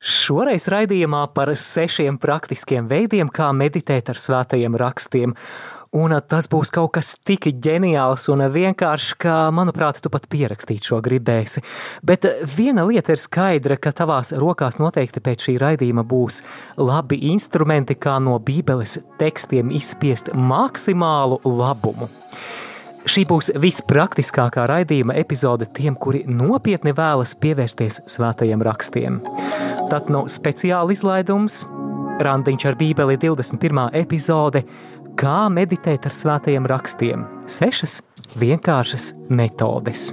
Šoreiz raidījumā par sešiem praktiskiem veidiem, kā meditēt ar svētajiem rakstiem. Un tas būs kaut kas tik ģeniāls un vienkāršs, ka, manuprāt, tu pat pierakstīt šo gribēsi. Bet viena lieta ir skaidra, ka tavās rokās noteikti pēc šī raidījuma būs labi instrumenti, kā no Bībeles tekstiem izspiest maksimālu labumu. Šī būs vispraktiskākā raidījuma epizode tiem, kuri nopietni vēlas pievērsties svētajiem rakstiem. Tad no speciāla izlaidums Randiņš ar Bībeli 21. epizode Kā meditēt ar svētajiem rakstiem - sešas vienkāršas metodes.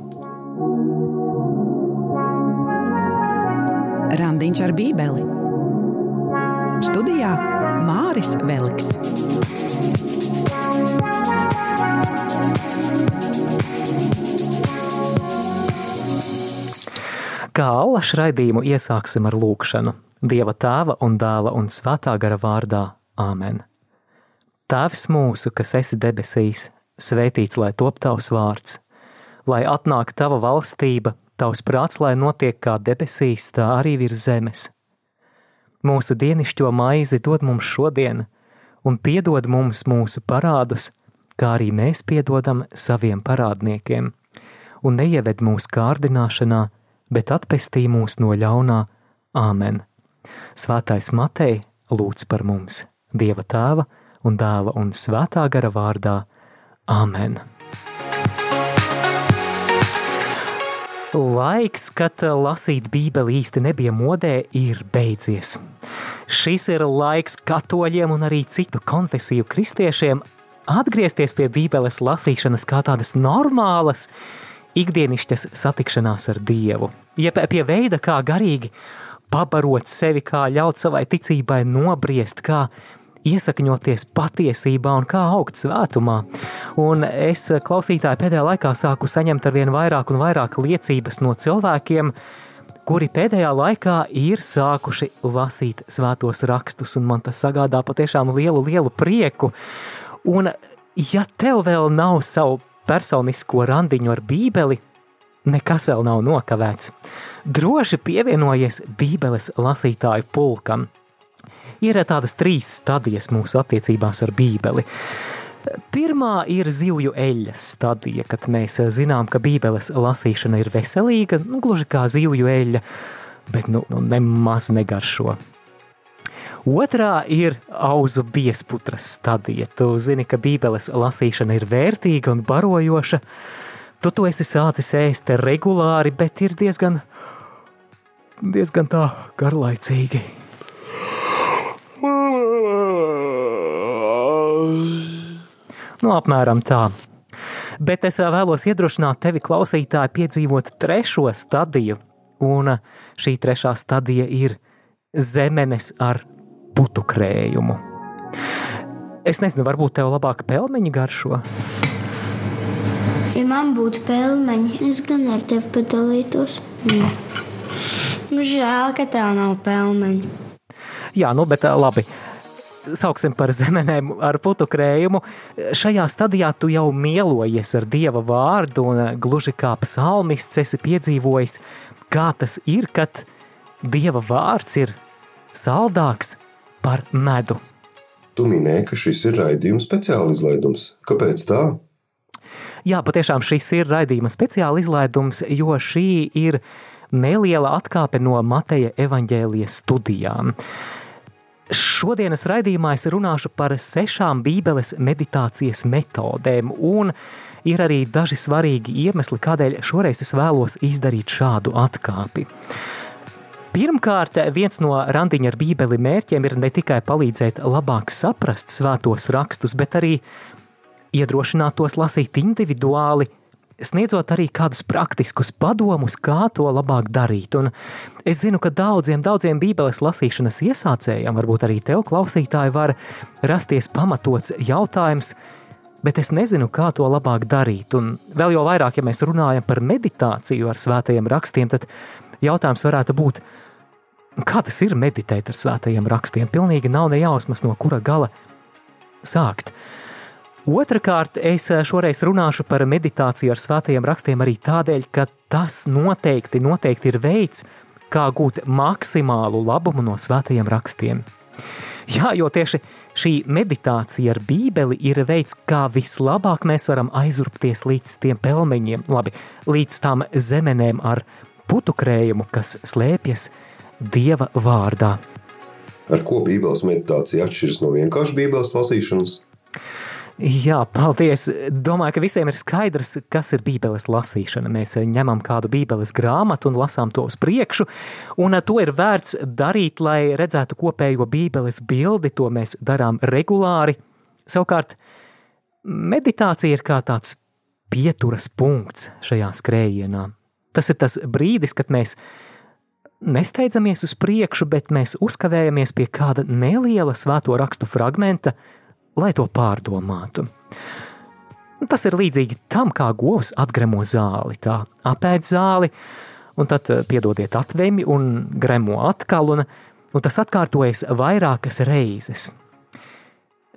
Randiņš ar Bībeli Studijā Māris Veliks. Kā allaž raidījumu iesāksim ar lūkšanu Dieva tēva un dēla un svētā gara vārdā Āmen. Tēvs mūsu, kas esi debesīs, svētīts lai top tavs vārds, lai atnāk tava valstība, tavs prāts, lai notiek kā debesīs, tā arī virs zemes. Mūsu dienišķo maizi dod mums šodien, un piedod mums mūsu parādus, kā arī mēs piedodam saviem parādniekiem, un neieved mūsu kārdināšanā, bet atpestī mūs no ļaunā. Āmen! Svētais Matei lūdz par mums, Dieva tēva un dēla un svētā gara vārdā. Āmen! Laiks, kad lasīt Bībeli īsti nebija modē, ir beidzies. Šis ir laiks katoļiem un arī citu konfesiju kristiešiem atgriezties pie Bībeles lasīšanas kā tādas normālas, ikdienišķas satikšanās ar Dievu, jeb pie veida, kā garīgi pabarot sevi, kā ļaut savai ticībai nobriest, kā iesakņoties patiesībā un kā augt svētumā. Un es klausītāju pēdējā laikā sāku saņemt ar vien vairāk un vairāk liecības no cilvēkiem, kuri pēdējā laikā ir sākuši lasīt svētos rakstus, un man tas sagādā patiešām lielu, lielu prieku. Un ja tev vēl nav savu personisko randiņu ar Bībeli, nekas vēl nav nokavēts. Droši pievienojies Bībeles lasītāju pulkam. Ir tādas trīs stadijas mūsu attiecībās ar Bībeli. Pirmā ir zivju eļļas stadija, kad mēs zinām, ka Bībeles lasīšana ir veselīga, nu, gluži kā zivju eļļa, bet nu, nu nemaz negaršo. Otrā ir auzu biesputras stadija. Tu zini, ka Bībeles lasīšana ir vērtīga un barojoša. Tu to esi sācis ēst regulāri, bet ir diezgan, diezgan tā garlaicīgi. Nu, apmēram tā. Bet es vēlos iedrošināt tevi, klausītāji, piedzīvot trešo stadiju. Un šī trešā stadija ir zemenes ar putu krējumu. Es nezinu, varbūt tev labāk pelmeņi garšo. Ja man būtu pelmeņi, es gan ar tevi padalītos. Mm. Žēl, ka tev nav pelmeņi. Jā, nu, bet labi. Sauksim par zemenēm ar putu krējumu. Šajā stadijā tu jau mielojies ar dieva vārdu, un gluži kā psalmists esi piedzīvojis, kā tas ir, kad dieva vārds ir saldāks par medu. Tu minēji, ka šis ir raidījuma speciāla izlaidums. Kāpēc tā? Jā, patiešām šis ir raidījuma speciāla izlaidums, jo šī ir neliela atkāpe no Mateja evaņģēlijas studijām. Šodienas raidījumā es runāšu par sešām Bībeles meditācijas metodēm, un ir arī daži svarīgi iemesli, kādēļ šoreiz es vēlos izdarīt šādu atkāpi. Pirmkārt, viens no randiņa ar Bībeli mērķiem ir ne tikai palīdzēt labāk saprast svētos rakstus, bet arī iedrošināt tos lasīt individuāli, sniedzot arī kādus praktiskus padomus, kā to labāk darīt. Un es zinu, ka daudziem, daudziem Bībeles lasīšanas iesācējiem, varbūt arī tev klausītāji, var rasties pamatots jautājums, bet es nezinu, kā to labāk darīt. Un vēl jau vairāk, ja mēs runājam par meditāciju ar svētajiem rakstiem, tad jautājums varētu būt, Kā tas ir meditēt ar svētajiem rakstiem? Pilnīgi nav ne jausmas, no kura gala sākt. Otrakārt, es šoreiz runāšu par meditāciju ar svētajiem rakstiem arī tādēļ, ka tas noteikti, noteikti ir veids, kā gūt maksimālu labumu no svētajiem rakstiem. Jā, jo tieši šī meditācija ar Bībeli ir veids, kā vislabāk mēs varam aizurpties līdz tiem pelmeņiem, labi, līdz tām zemenēm ar putukrējumu, kas slēpjas Dieva vārdā. Ar ko Bībeles meditācija atšķiras no vienkāršas Bībeles lasīšanas? Jā, paldies. Domāju, ka visiem ir skaidrs, kas ir Bībeles lasīšana. Mēs ņemam kādu Bībeles grāmatu un lasām to uz priekšu, un to ir vērts darīt, lai redzētu kopējo Bībeles bildi. To mēs darām regulāri. Savukārt, meditācija ir kā tāds pieturas punkts šajā skrējienā. Tas ir tas brīdis, kad mēs nesteidzamies uz priekšu, bet mēs uzkavējamies pie kāda neliela svēto rakstu fragmenta, lai to pārdomātu. Tas ir līdzīgi tam, kā govs atgremo zāli. Tā apēd zāli, un tad eh, piedodiet atvemi un gremo atkal, un, un tas atkārtojas vairākas reizes.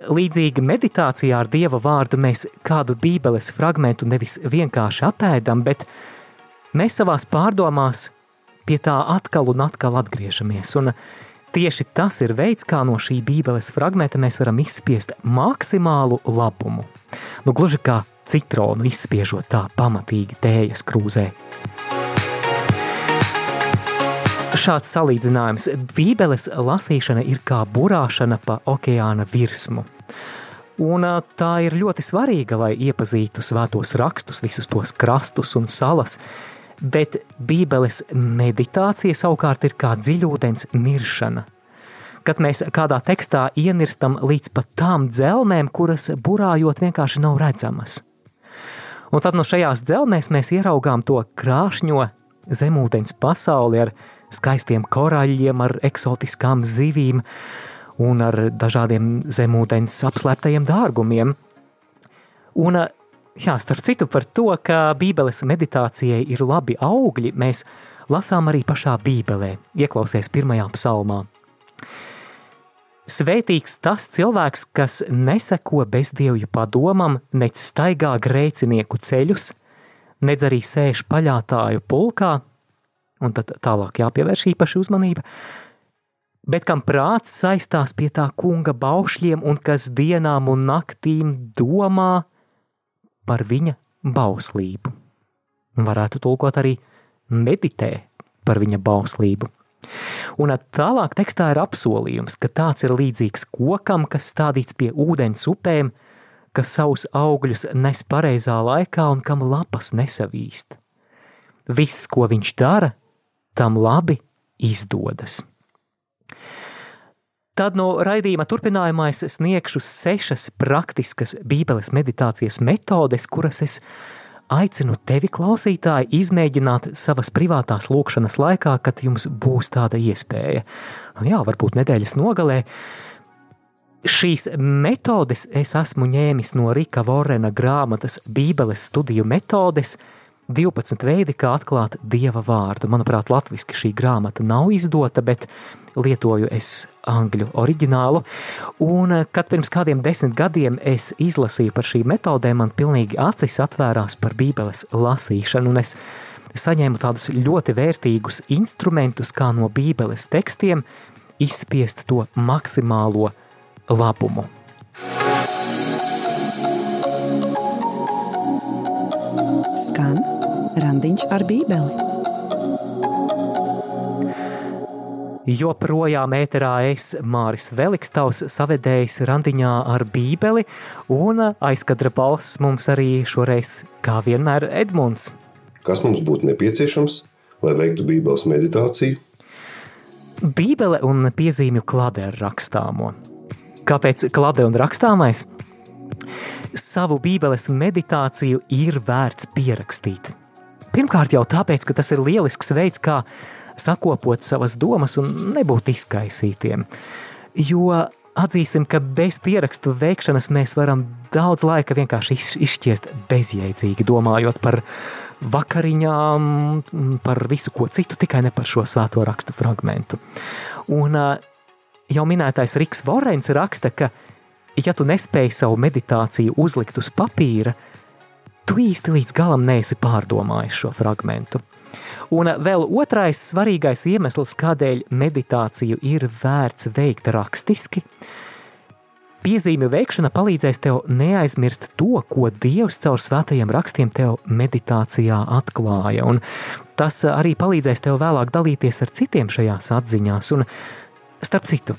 Līdzīgi meditācijā ar Dieva vārdu mēs kādu bībeles fragmentu nevis vienkārši apēdam, bet mēs savās pārdomās pie tā atkal un atkal atgriežamies. Un Tieši tas ir veids, kā no šī bībeles fragmenta mēs varam izspiest maksimālu labumu. Nu, gluži kā citronu izspiežot tā pamatīgi tējas krūzē. Šāds salīdzinājums - Bībeles lasīšana ir kā burāšana pa okeāna virsmu. Un tā ir ļoti svarīga, lai iepazītu svētos rakstus, visus tos krastus un salas, bet Bībeles meditācija savukārt ir kā dziļūdens niršana. Kad mēs kādā tekstā ienirstam līdz pat tām dzelmēm, kuras burājot vienkārši nav redzamas. Un tad no šajās dzelmēs mēs ieraugām to krāšņo zemūdens pasauli ar skaistiem koraļiem, ar eksotiskām zivīm un ar dažādiem zemūdens apslēptajiem dārgumiem. Un Jā, starp citu par to, ka Bībeles meditācijai ir labi augļi, mēs lasām arī pašā Bībelē, ieklausies pirmajā psalmā. Svētīgs tas cilvēks, kas neseko bezdievju padomam, nec staigā grēcinieku ceļus, nedz arī sēž paļātāju pulkā, un tad tālāk jāpievērš īpaši uzmanība, bet kam prāts saistās pie tā kunga baušļiem un kas dienām un naktīm domā, par viņa bauslību. Varētu tulkot arī meditē par viņa bauslību. Un tālāk tekstā ir apsolījums, ka tāds ir līdzīgs kokam, kas stādīts pie ūdens upēm, kas savus augļus nes pareizā laikā un kam lapas nesavīst. Viss, ko viņš dara, tam labi izdodas. Tad no raidījuma turpinājumā es sniegšu sešas praktiskas Bībeles meditācijas metodes, kuras es aicinu tevi, klausītāji, izmēģināt savas privātās lūkšanas laikā, kad jums būs tāda iespēja. Nu jā, varbūt nedēļas nogalē. Šīs metodes es esmu ņēmis no Rika Vorena grāmatas Bībeles studiju metodes – 12 veidi, kā atklāt dieva vārdu. Manuprāt, latviešu šī grāmata nav izdota, bet lietoju es angļu oriģinālu. Un, kad pirms kādiem desmit gadiem es izlasīju par šīm metodēm, man pilnīgi acis atvērās par Bībeles lasīšanu, un es saņēmu tādus ļoti vērtīgus instrumentus, kā no Bībeles tekstiem izspiest to maksimālo labumu. Skan Randiņš ar Bībeli. Joprojām ēterā es, Māris Velikstaus, savedējis randiņā ar Bībeli, un aizkadra balss mums arī šoreiz, kā vienmēr, Edmunds. Kas mums būtu nepieciešams, lai veiktu Bībeles meditāciju? Bībele un piezīmju klade ar rakstāmo. Kāpēc klade un rakstāmais? Savu Bībeles meditāciju ir vērts pierakstīt. Pirmkārt, jau tāpēc, ka tas ir lielisks veids, kā sakopot savas domas un nebūt izkaisītiem. Jo atzīsim, ka bez pierakstu veikšanas mēs varam daudz laika vienkārši izšķiest bezjēdzīgi, domājot par vakariņām, par visu ko citu, tikai ne par šo svēto rakstu fragmentu. Un jau minētais Riks Vorens raksta, ka, ja tu nespēji savu meditāciju uzlikt uz papīra, tu īsti līdz galam neesi pārdomājis šo fragmentu. Un vēl otrais svarīgais iemesls, kādēļ meditāciju ir vērts veikt rakstiski, Piezīmju veikšana palīdzēs tev neaizmirst to, ko Dievs caur svētajiem rakstiem tev meditācijā atklāja, un tas arī palīdzēs tev vēlāk dalīties ar citiem šajās atziņās. Un, starp citu,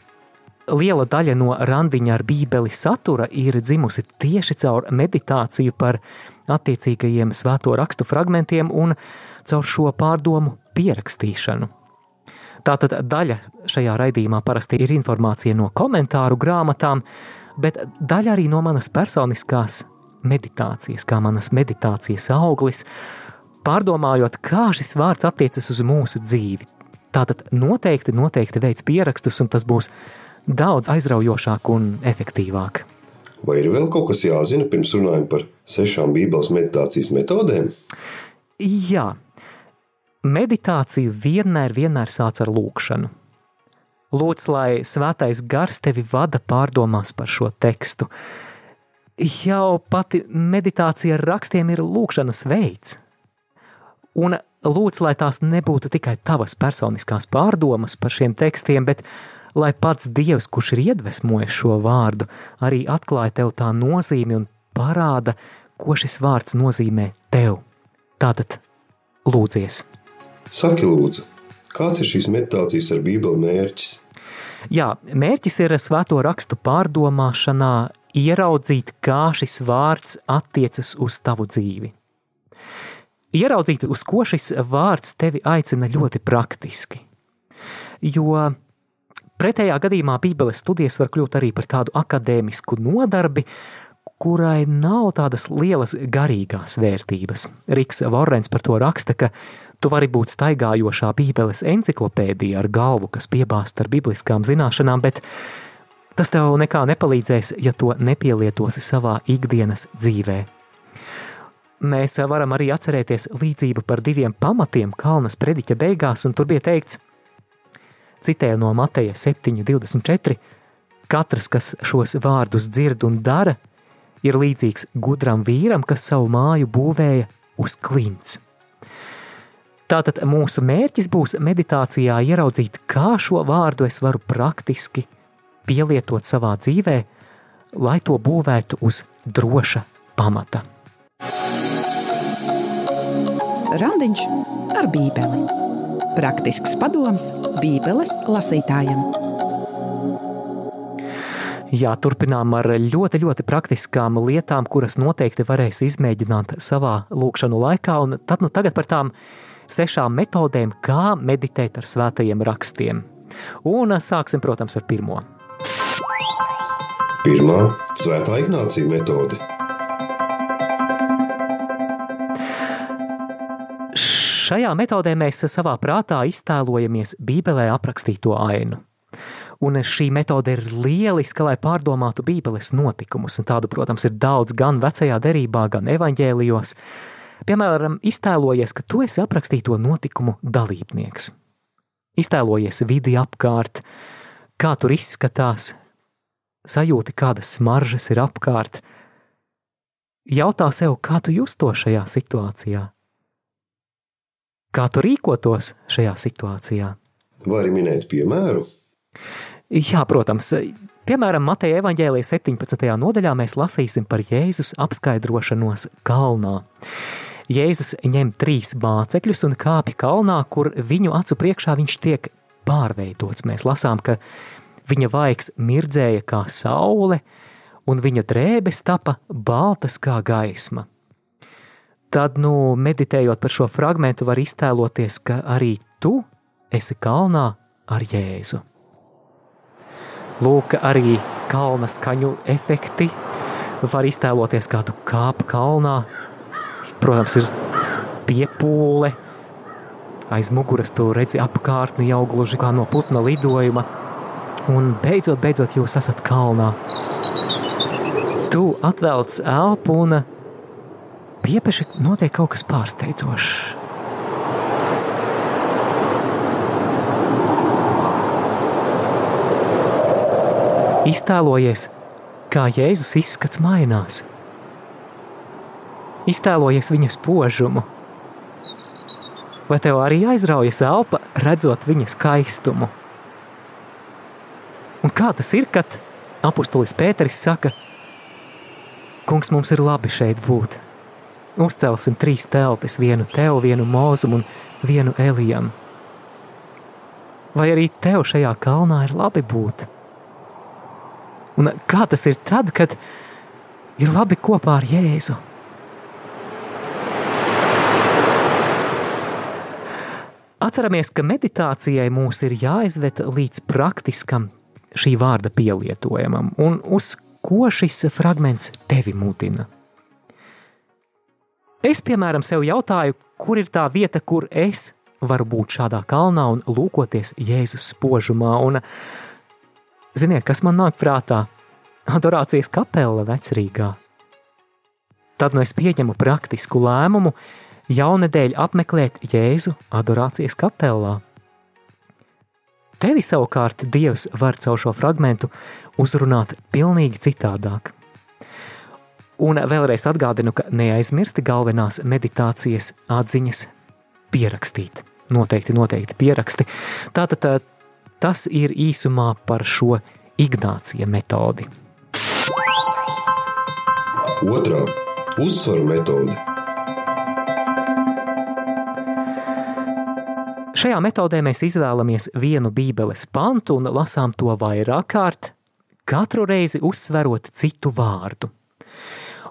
liela daļa no randiņa ar bībeli satura ir dzimusi tieši caur meditāciju par attiecīgajiem svēto rakstu fragmentiem un caur šo pārdomu pierakstīšanu. Tātad daļa šajā raidījumā parasti ir informācija no komentāru grāmatām, bet daļa arī no manas personiskās meditācijas, kā manas meditācijas auglis, pārdomājot, kā šis vārds attiecas uz mūsu dzīvi. Tātad noteikti, noteikti veids pierakstus, un tas būs daudz aizraujošāk un efektīvāk. Vai ir vēl kaut kas jāzina pirms runājam par sešām Bībeles meditācijas metodēm? Jā, Meditāciju vienmēr, vienmēr sāc ar lūkšanu. Lūdz, lai svētais gars tevi vada pārdomās par šo tekstu. Jau pati meditācija ar rakstiem ir lūkšanas veids. Un lūdz, lai tās nebūtu tikai tavas personiskās pārdomas par šiem tekstiem, bet lai pats Dievs, kurš ir iedvesmojis šo vārdu, arī atklāja tev tā nozīmi un parāda, ko šis vārds nozīmē tev. Tātad lūdzies! Saki, lūdzu, kāds ir šīs meditācijas ar Bībeli mērķis? Jā, mērķis ir svēto rakstu pārdomāšanā ieraudzīt, kā šis vārds attiecas uz tavu dzīvi. Ieraudzīt, uz ko šis vārds tevi aicina ļoti praktiski. Jo pretējā gadījumā Bībeles studijas var kļūt arī par tādu akadēmisku nodarbi, kurai nav tādas lielas garīgās vērtības. Riks Vorens par to raksta, ka Tu vari būt staigājošā Bībeles enciklopēdija ar galvu, kas piebāzta ar bibliskām zināšanām, bet tas tev nekā nepalīdzēs, ja to nepielietosi savā ikdienas dzīvē. Mēs varam arī atcerēties līdzību par diviem pamatiem Kalnas prediķa beigās, un tur bija teikts, citēju no Mateja 7.24, katrs, kas šos vārdus dzird un dara, ir līdzīgs gudram vīram, kas savu māju būvēja uz klints. Tātad mūsu mērķis būs meditācijā ieraudzīt, kā šo vārdu es varu praktiski pielietot savā dzīvē, lai to būvētu uz droša pamata. Randiņš ar Bībeli. Praktisks padoms Bībeles lasītājam. Jā, turpinām ar ļoti, ļoti praktiskām lietām, kuras noteikti varēs izmēģināt savā lūkšanu laikā. Un tad nu tagad par tām sešām metodēm, kā meditēt ar svētajiem rakstiem. Un sāksim, protams, ar pirmo. Pirmā - Svētā Ignācija metode. Šajā metodē mēs savā prātā iztēlojamies Bībelē aprakstīto ainu. Un šī metode ir lieliska, lai pārdomātu Bībeles notikumus. Un tādu, protams, ir daudz gan vecajā derībā, gan evaņģēlijos. Piemēram, iztēlojies, ka tu esi aprakstīto notikumu dalībnieks. Iztēlojies vidi apkārt, kā tur izskatās, sajūti, kādas smaržas ir apkārt. Jautā sev, kā tu justos šajā situācijā? Kā tu rīkotos šajā situācijā? Vai arī minēt piemēru? Jā, protams. Piemēram, Mateja evaņģēlijas 17. nodaļā mēs lasīsim par Jēzus apskaidrošanos kalnā. Jēzus ņem trīs mācekļus un kāpj kalnā, kur viņu acu priekšā viņš tiek pārveidots. Mēs lasām, ka viņa vaigs mirdzēja kā saule, un viņa drēbes tapa baltas kā gaisma. Tad, nu, meditējot par šo fragmentu, var iztēloties, ka arī tu esi kalnā ar Jēzu. Lūk, arī kalna skaņu efekti. Var iztēloties, kā tu kāp kalnā, Protams, ir piepūle. Aiz muguras tu redzi apkārtni jau gluži kā no putna lidojuma. Un beidzot, beidzot jūs esat kalnā. Tu atvelc elpu un piepeši notiek kaut kas pārsteidzošs. Iztēlojies, kā Jēzus izskats mainās – Iztēlojies viņa spožumu. Vai tev arī aizraujas elpa, redzot viņa skaistumu? Un kā tas ir, kad apustulis Pēteris saka, Kungs, mums ir labi šeit būt. Uzcelsim trīs teltis, vienu tev, vienu mūzum un vienu elijam. Vai arī tev šajā kalnā ir labi būt? Un kā tas ir tad, kad ir labi kopā ar Jēzu? Atceramies, ka meditācijai mūs ir jāizved līdz praktiskam šī vārda pielietojumam, un uz ko šis fragments tevi mudina. Es, piemēram, sev jautāju, kur ir tā vieta, kur es varu būt šādā kalnā un lūkoties Jēzus spožumā, un ziniet, kas man nāk prātā? Adorācijas kapela vecrīgā. Tad nu es pieņemu praktisku lēmumu, jaunedēļ apmeklēt Jēzu adorācijas kapelā. Tevi savukārt Dievs var caur šo fragmentu uzrunāt pilnīgi citādāk. Un vēlreiz atgādinu, ka neaizmirsti galvenās meditācijas atziņas pierakstīt. Noteikti, noteikti pieraksti. Tātad tas ir īsumā par šo Ignācija metodi. Otra - uzsvaru metode. Šajā metodē mēs izvēlamies vienu Bībeles pantu un lasām to vairāk kārt, katru reizi uzsverot citu vārdu.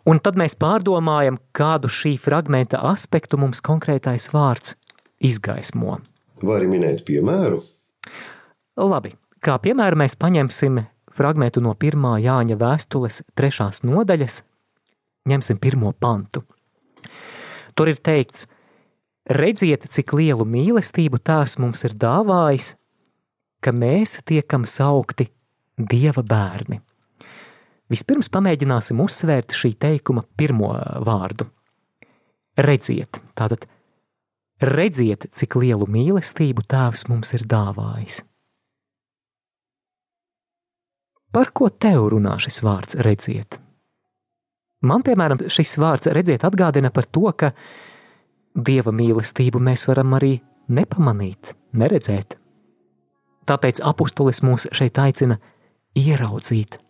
Un tad mēs pārdomājam, kādu šī fragmenta aspektu mums konkrētais vārds izgaismo. Vai arī minēt piemēru? Labi, kā piemēru mēs paņemsim fragmentu no 1. Jāņa vēstules 3. nodaļas, ņemsim pirmo pantu. Tur ir teikts – Redziet, cik lielu mīlestību Tēvs mums ir dāvājis, ka mēs tiekam saukti Dieva bērni. Vispirms pamēģināsim uzsvērt šī teikuma pirmo vārdu. Redziet, tātad redziet, cik lielu mīlestību Tēvs mums ir dāvājis. Par ko tev runā šis vārds redziet? Man, piemēram, šis vārds redziet atgādina par to, ka Dieva mīlestību mēs varam arī nepamanīt, neredzēt. Tāpēc apustulis mūs šeit aicina ieraudzīt,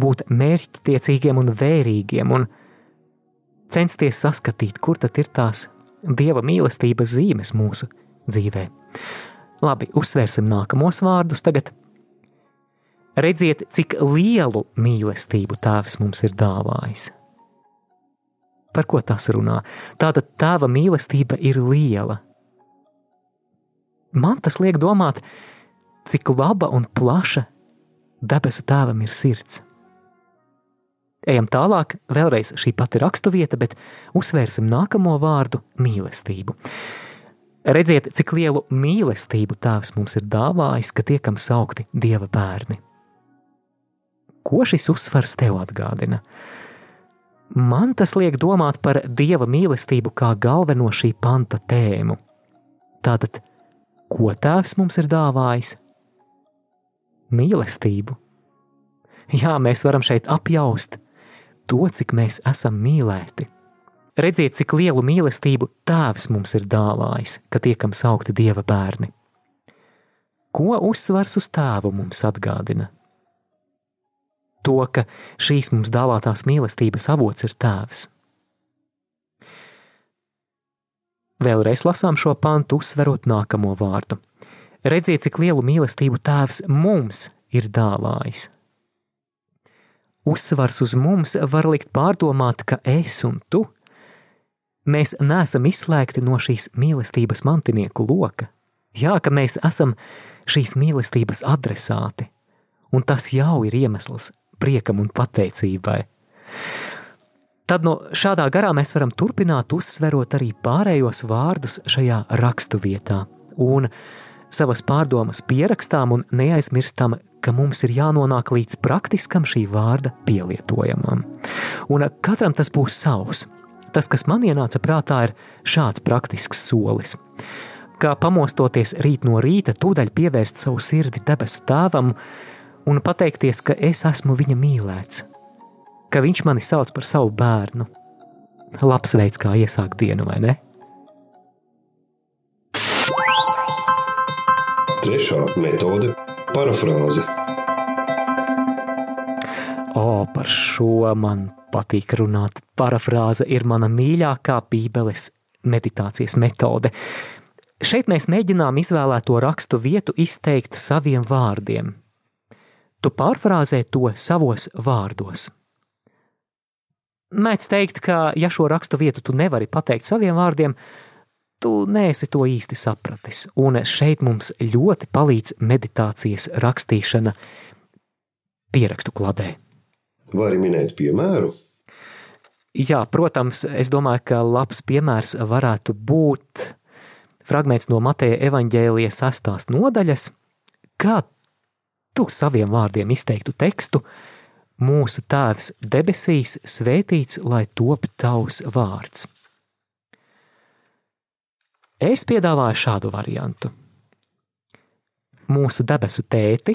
būt mērķtiecīgiem un vērīgiem un censties saskatīt, kur tad ir tās Dieva mīlestības zīmes mūsu dzīvē. Labi, uzsvērsim nākamos vārdus tagad. Redziet, cik lielu mīlestību Tēvs mums ir dāvājis. Par ko tas runā? Tātad tava mīlestība ir liela. Man tas liek domāt, cik laba un plaša debesu tēvam ir sirds. Ejam tālāk, vēlreiz šī pati raksturvieta, bet uzsvērsim nākamo vārdu - mīlestību. Redziet, cik lielu mīlestību Tēvs mums ir dāvājis, ka tiekam saukti Dieva bērni. Ko šis uzsvars tev atgādina? Man tas liek domāt par dieva mīlestību kā galveno šī panta tēmu. Tātad, ko tēvs mums ir dāvājis? Mīlestību. Jā, mēs varam šeit apjaust to, cik mēs esam mīlēti. Redziet, cik lielu mīlestību tēvs mums ir dāvājis, ka tiekam saukti dieva bērni. Ko uzsvars uz tēvu mums atgādina? to, ka šīs mums dāvātās mīlestības avots ir tēvs. Vēlreiz lasām šo pantu, uzsverot nākamo vārdu. Redziet, cik lielu mīlestību tēvs mums ir dāvājis. Uzsvars uz mums var likt pārdomāt, ka es un tu, mēs neesam izslēgti no šīs mīlestības mantinieku loka. Jā, ka mēs esam šīs mīlestības adresāti, un tas jau ir iemesls priekam un pateicībai. Tad no šādā garā mēs varam turpināt uzsverot arī pārējos vārdus šajā rakstu vietā un savas pārdomas pierakstām un neaizmirstam, ka mums ir jānonāk līdz praktiskam šī vārda pielietojamam. Un katram tas būs savs. Tas, kas man ienāca prātā, ir šāds praktisks solis. Kā pamostoties rīt no rīta, tūdaļ pievērst savu sirdi debesu tēvam, un pateikties, ka es esmu viņa mīlēts, ka viņš mani sauc par savu bērnu. Labs veids, kā iesākt dienu, vai ne? Trešā metode - parafrāze. O, par šo man patīk runāt. Parafrāze ir mana mīļākā Bībeles meditācijas metode. Šeit mēs mēģinām izvēlēto rakstu vietu izteikt saviem vārdiem. Tu pārfrāzē to savos vārdos. Mēdz teikt, ka, ja šo rakstu vietu tu nevari pateikt saviem vārdiem, tu neesi to īsti sapratis. Un šeit mums ļoti palīdz meditācijas rakstīšana pierakstu kladē. Vari minēt piemēru? Jā, protams, es domāju, ka labs piemērs varētu būt fragments no Mateja evaņģēlijas sastās nodaļas, kā tu saviem vārdiem izteiktu tekstu – Mūsu Tēvs debesīs, svētīts lai top tavs vārds. Es piedāvāju šādu variantu. Mūsu debesu tēti,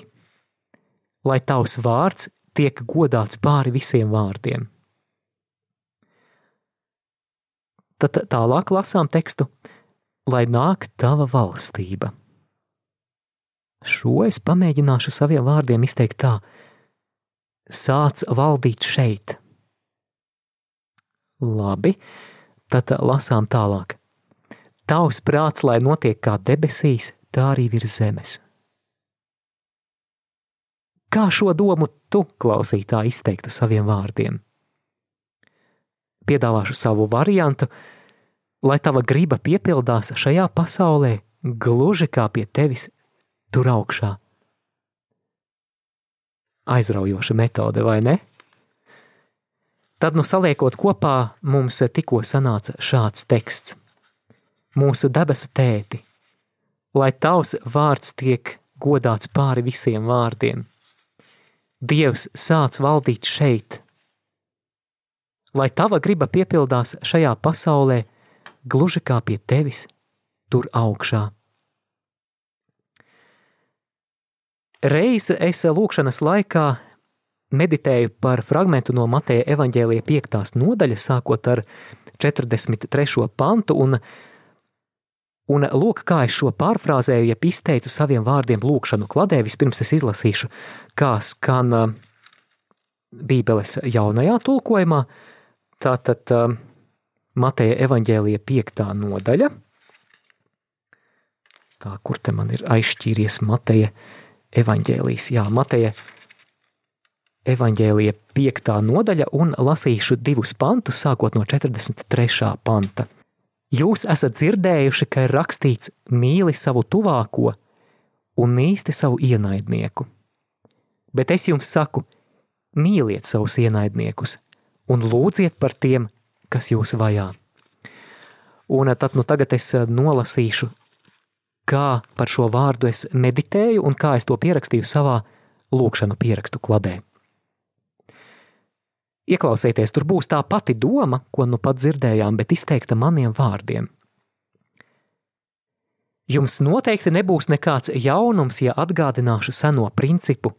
lai tavs vārds tiek godāts pāri visiem vārdiem. Tad tālāk lasām tekstu, lai nāk tava valstība. Šo es pamēģināšu saviem vārdiem izteikt tā, sāc valdīt šeit. Labi, tad lasām tālāk. Tavs prāts, lai notiek kā debesīs, tā arī virs zemes. Kā šo domu tu, klausītā, izteiktu saviem vārdiem? Piedāvāšu savu variantu, lai tava griba piepildās šajā pasaulē, gluži kā pie tevis tur augšā aizraujoša metode, vai ne? Tad, nu, saliekot kopā, mums tikko sanāca šāds teksts: Mūsu debesu tēti, lai tavs vārds tiek godāts pāri visiem vārdiem. Dievs sāc valdīt šeit, lai tava griba piepildās šajā pasaulē, gluži kā pie tevis tur augšā. Reiz es lūkšanas laikā meditēju par fragment no Mateja evaņģēlīja 5. nodaļas, sākot ar 43. pantu, un, un lūk, kā es šo pārfrāzēju, ja izteicu saviem vārdiem lūkšanu kladē. Vispirms es izlasīšu, kā skan Bībeles jaunajā tulkojumā, tātad Mateja evaņģēlīja 5. nodaļa. Tā, kur te man ir aizšķīries Mateja evaņģēlijas, jā, Mateja evaņģēlija piektā nodaļa un lasīšu divus pantus, sākot no 43. panta. Jūs esat dzirdējuši, ka ir rakstīts mīli savu tuvāko un mīsti savu ienaidnieku. Bet es jums saku, mīliet savus ienaidniekus un lūdziet par tiem, kas jūs vajā. Un tad nu tagad es nolasīšu kā par šo vārdu es meditēju un kā es to pierakstīju savā lūkšanu pierakstu kladē. Ieklausieties, tur būs tā pati doma, ko nu pat dzirdējām, bet izteikta maniem vārdiem. Jums noteikti nebūs nekāds jaunums, ja atgādināšu seno principu: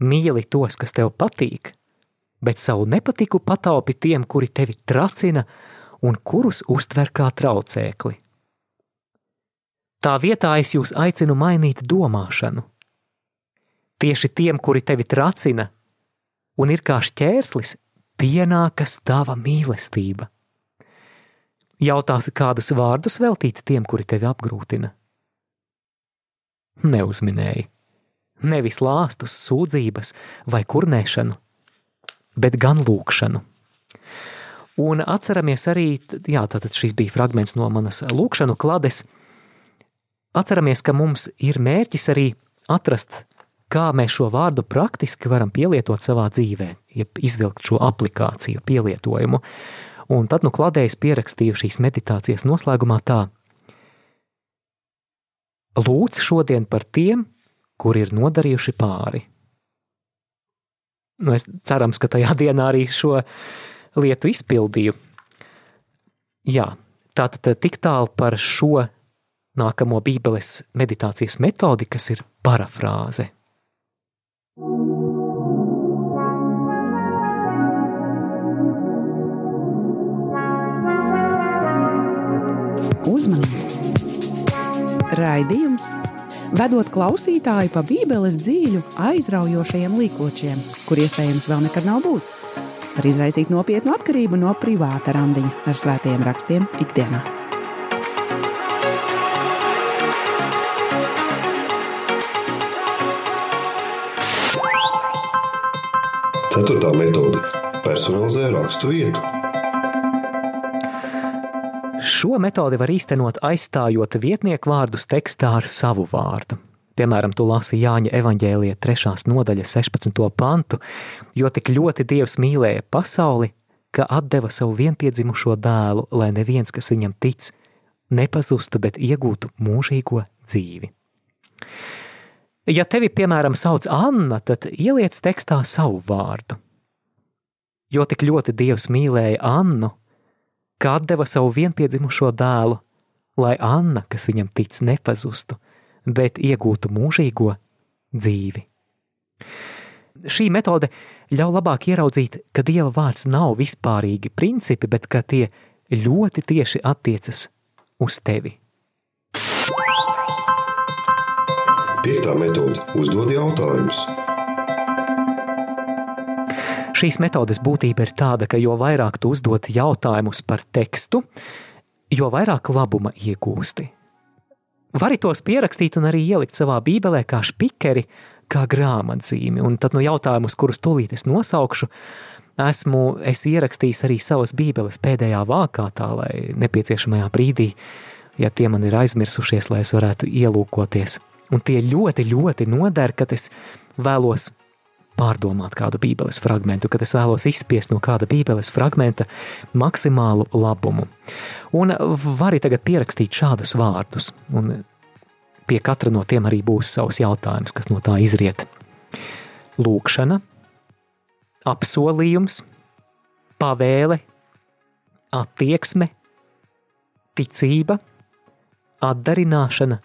mīli tos, kas tev patīk, bet savu nepatiku pataupi tiem, kuri tevi tracina un kurus uztver kā traucēkli. Tā vietā es jūs aicinu mainīt domāšanu. Tieši tiem, kuri tevi tracina, un ir kā šķērslis, pienākas tava mīlestība. Jautāsi, kādus vārdus veltīt tiem, kuri tevi apgrūtina. Neuzminēji, nevis lāstus, sūdzības vai kurnēšanu, bet gan lūkšanu. Un atceramies arī, jā, tātad šis bija fragments no manas lūkšanu klades – Atceramies, ka mums ir mērķis arī atrast, kā mēs šo vārdu praktiski varam pielietot savā dzīvē, jeb izvilkt šo aplikāciju, pielietojumu. Un tad nu kladējs pierakstīju šīs meditācijas noslēgumā tā. Lūdz šodien par tiem, kuri ir nodarījuši pāri. Nu, es cerams, ka tajā dienā arī šo lietu izpildīju. Jā, tātad tik tālu par šo nākamo Bībeles meditācijas metodi, kas ir parafrāze. Uzmanību! Raidījums vedot klausītāju pa Bībeles dzīļu aizraujošajiem līkločiem, kur iespējams vēl nekad nav būts. Var izraisīt nopietnu atkarību no privāta randiņa ar svētajiem rakstiem ikdienā. Ceturtā metode - personalizē rakstu vietu. Šo metodi var īstenot aizstājot vietnieku vārdus tekstā ar savu vārdu. Piemēram, tu lasi Jāņa evanģēlija 3. nodaļa 16. pantu, jo tik ļoti Dievs mīlēja pasauli, ka atdeva savu vienpiedzimušo dēlu, lai neviens, kas viņam tic, nepazustu, bet iegūtu mūžīgo dzīvi. Ja tevi, piemēram, sauc Anna, tad ieliec tekstā savu vārdu. Jo tik ļoti Dievs mīlēja Annu, ka deva savu vienpiedzimušo dēlu, lai Anna, kas viņam tic, nepazustu, bet iegūtu mūžīgo dzīvi. Šī metode ļauj labāk ieraudzīt, ka Dieva vārds nav vispārīgi principi, bet ka tie ļoti tieši attiecas uz tevi. Piektā metode - uzdod jautājumus. Šīs metodes būtība ir tāda, ka jo vairāk tu uzdod jautājumus par tekstu, jo vairāk labuma iegūsti. Vari tos pierakstīt un arī ielikt savā bībelē kā spikeri, kā grāmatzīmi, un tad no jautājumus, kurus tūlīt es nosaukšu, esmu es ierakstījis arī savas bībeles pēdējā vākā, tā lai nepieciešamajā brīdī, ja tie man ir aizmirsušies, lai es varētu ielūkoties Un tie ļoti, ļoti noder, kad es vēlos pārdomāt kādu bībeles fragmentu, kad es vēlos izspiest no kāda bībeles fragmenta maksimālu labumu. Un vari tagad pierakstīt šādus vārdus, un pie katra no tiem arī būs savs jautājums, kas no tā izriet. Lūkšana, apsolījums, pavēle, attieksme, ticība, atdarināšana,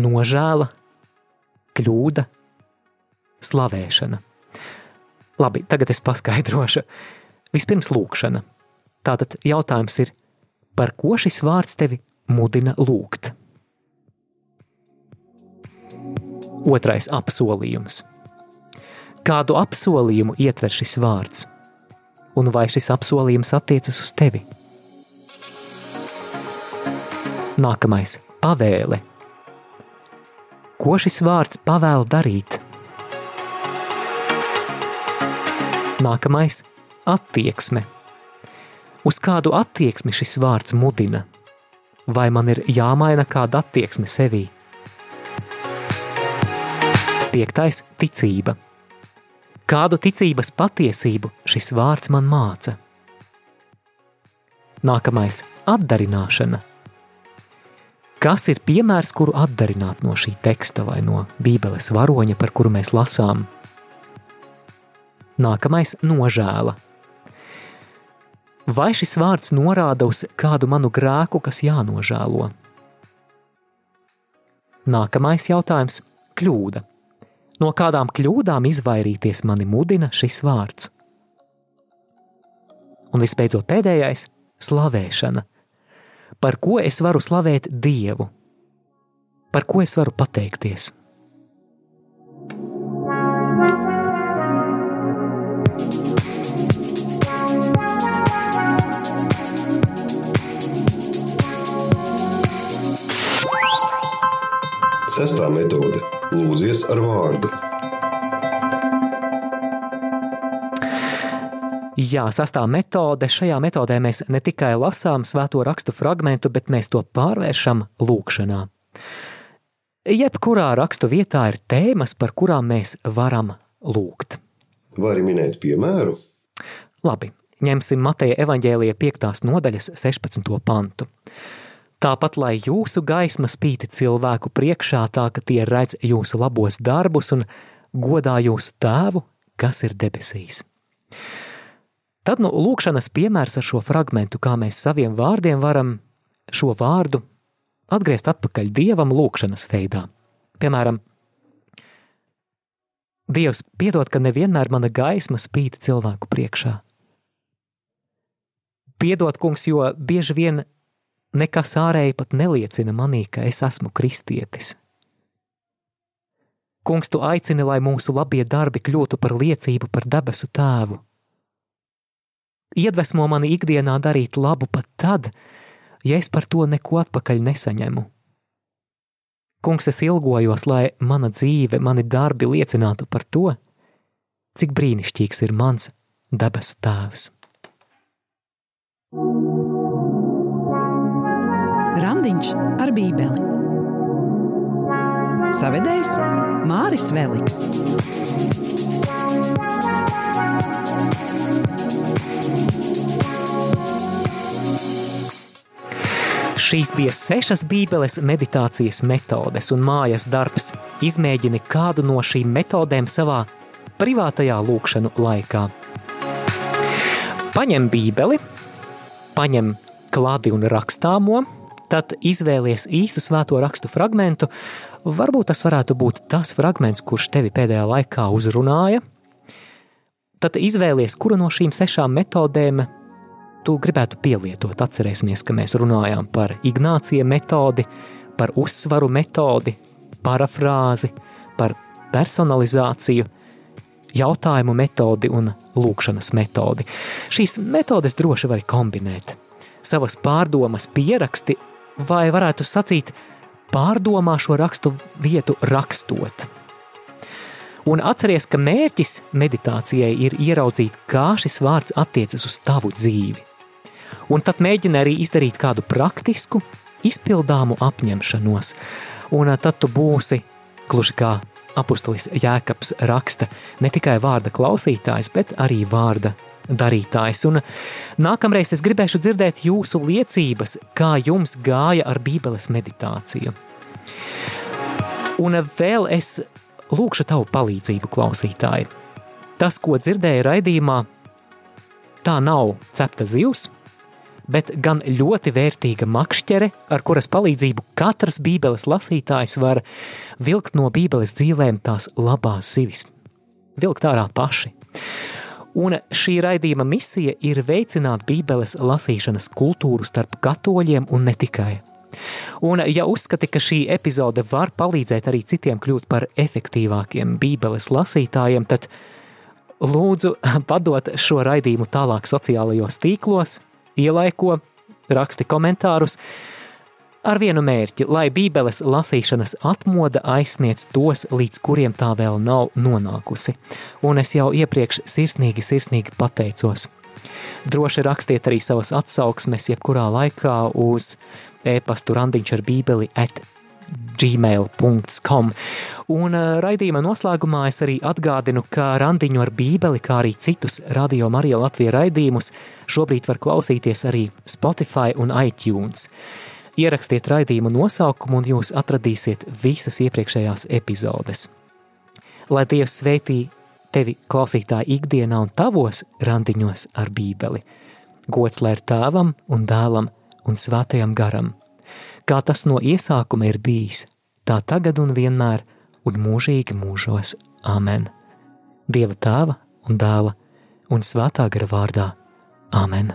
nožēla, kļūda, slavēšana. Labi, tagad es paskaidrošu. Vispirms lūkšana. Tātad jautājums ir, par ko šis vārds tevi mudina lūgt? Otrais apsolījums. Kādu apsolījumu ietver šis vārds? Un vai šis apsolījums attiecas uz tevi? Nākamais - pavēle Ko šis vārds pavēl darīt? Nākamais - attieksme. Uz kādu attieksmi šis vārds mudina? Vai man ir jāmaina kāda attieksme sevī? Piektais - ticība. Kādu ticības patiesību šis vārds man māca? Nākamais - atdarināšana Kas ir piemērs, kuru atdarināt no šī teksta vai no Bībeles varoņa, par kuru mēs lasām? Nākamais - nožēla. Vai šis vārds norāda uz kādu manu grēku, kas jānožēlo? Nākamais jautājums - kļūda. No kādām kļūdām izvairīties mani mudina šis vārds? Un visbeidzot, pēdējais - slavēšana par ko es varu slavēt Dievu, par ko es varu pateikties. Sestā metode - lūdzies ar vārdu. Jā, sastā metode. Šajā metodē mēs ne tikai lasām svēto rakstu fragmentu, bet mēs to pārvēršam lūkšanā. Jebkurā rakstu vietā ir tēmas, par kurām mēs varam lūgt. Vari minēt piemēru? Labi, ņemsim Mateja evaņģēlija 5. nodaļas 16. pantu. Tāpat, lai jūsu gaisma spīti cilvēku priekšā, tā ka tie redz jūsu labos darbus un godā jūsu tēvu, kas ir debesīs. Tad nu, lūkšanas piemērs ar šo fragmentu, kā mēs saviem vārdiem varam šo vārdu atgriezt atpakaļ Dievam lūkšanas veidā. Piemēram, Dievs piedod, ka nevienmēr mana gaisma spīd cilvēku priekšā. Piedod, kungs, jo bieži vien nekas ārēji pat neliecina manī, ka es esmu kristietis. Kungs, tu aicini, lai mūsu labie darbi kļūtu par liecību par debesu tēvu. Iedvesmo mani ikdienā darīt labu pat tad, ja es par to neko atpakaļ nesaņemu. Kungs, es ilgojos, lai mana dzīve, mani darbi liecinātu par to, cik brīnišķīgs ir mans debesu tēvs. Randiņš ar Bībeli. Savedējs Māris Veliks. Šīs bija sešas Bībeles meditācijas metodes un mājas darbs. Izmēģini kādu no šīm metodēm savā privātajā lūkšanu laikā. Paņem Bībeli, paņem klādi un rakstāmo, tad izvēlies īsu svēto rakstu fragmentu. Varbūt tas varētu būt tas fragments, kurš tevi pēdējā laikā uzrunāja. Tad izvēlies, kuru no šīm sešām metodēm tu gribētu pielietot. Atcerēsimies, ka mēs runājām par Ignācija metodi, par uzsvaru metodi, parafrāzi, par personalizāciju, jautājumu metodi un lūkšanas metodi. Šīs metodes droši var kombinēt. Savas pārdomas pieraksti, vai varētu sacīt, pārdomā šo rakstu vietu rakstot. Un atceries, ka mērķis meditācijai ir ieraudzīt, kā šis vārds attiecas uz tavu dzīvi un tad mēģini arī izdarīt kādu praktisku, izpildāmu apņemšanos, un tad tu būsi gluži kā apustulis Jēkabs raksta ne tikai vārda klausītājs, bet arī vārda darītājs. Un nākamreiz es gribēšu dzirdēt jūsu liecības, kā jums gāja ar bībeles meditāciju. Un vēl es lūkšu tavu palīdzību, klausītāji. Tas, ko dzirdēju raidījumā, tā nav cepta zivs, bet gan ļoti vērtīga makšķere, ar kuras palīdzību katrs bībeles lasītājs var vilkt no bībeles dzīvēm tās labās zivis. Vilkt ārā paši. Un šī raidījuma misija ir veicināt bībeles lasīšanas kultūru starp katoļiem un ne tikai. Un, ja uzskati, ka šī epizode var palīdzēt arī citiem kļūt par efektīvākiem bībeles lasītājiem, tad lūdzu padot šo raidījumu tālāk sociālajos tīklos, ielaiko, raksti komentārus ar vienu mērķi, lai Bībeles lasīšanas atmoda aizsniedz tos, līdz kuriem tā vēl nav nonākusi. Un es jau iepriekš sirsnīgi, sirsnīgi pateicos. Droši rakstiet arī savas atsauksmes jebkurā laikā uz e-pastu randiņš ar bībeli at gmail.com. Un uh, raidījuma noslēgumā es arī atgādinu, ka randiņu ar bībeli, kā arī citus Radio Marija Latvija raidījumus šobrīd var klausīties arī Spotify un iTunes. Ierakstiet raidījumu nosaukumu un jūs atradīsiet visas iepriekšējās epizodes. Lai Dievs sveitī tevi klausītāji ikdienā un tavos randiņos ar bībeli. Gods lai ir tēvam un dēlam un svētajam garam – kā tas no iesākuma ir bijis, tā tagad un vienmēr, un mūžīgi mūžos. Āmen! Dieva tēva un dēla un svētā gara vārdā. Āmen!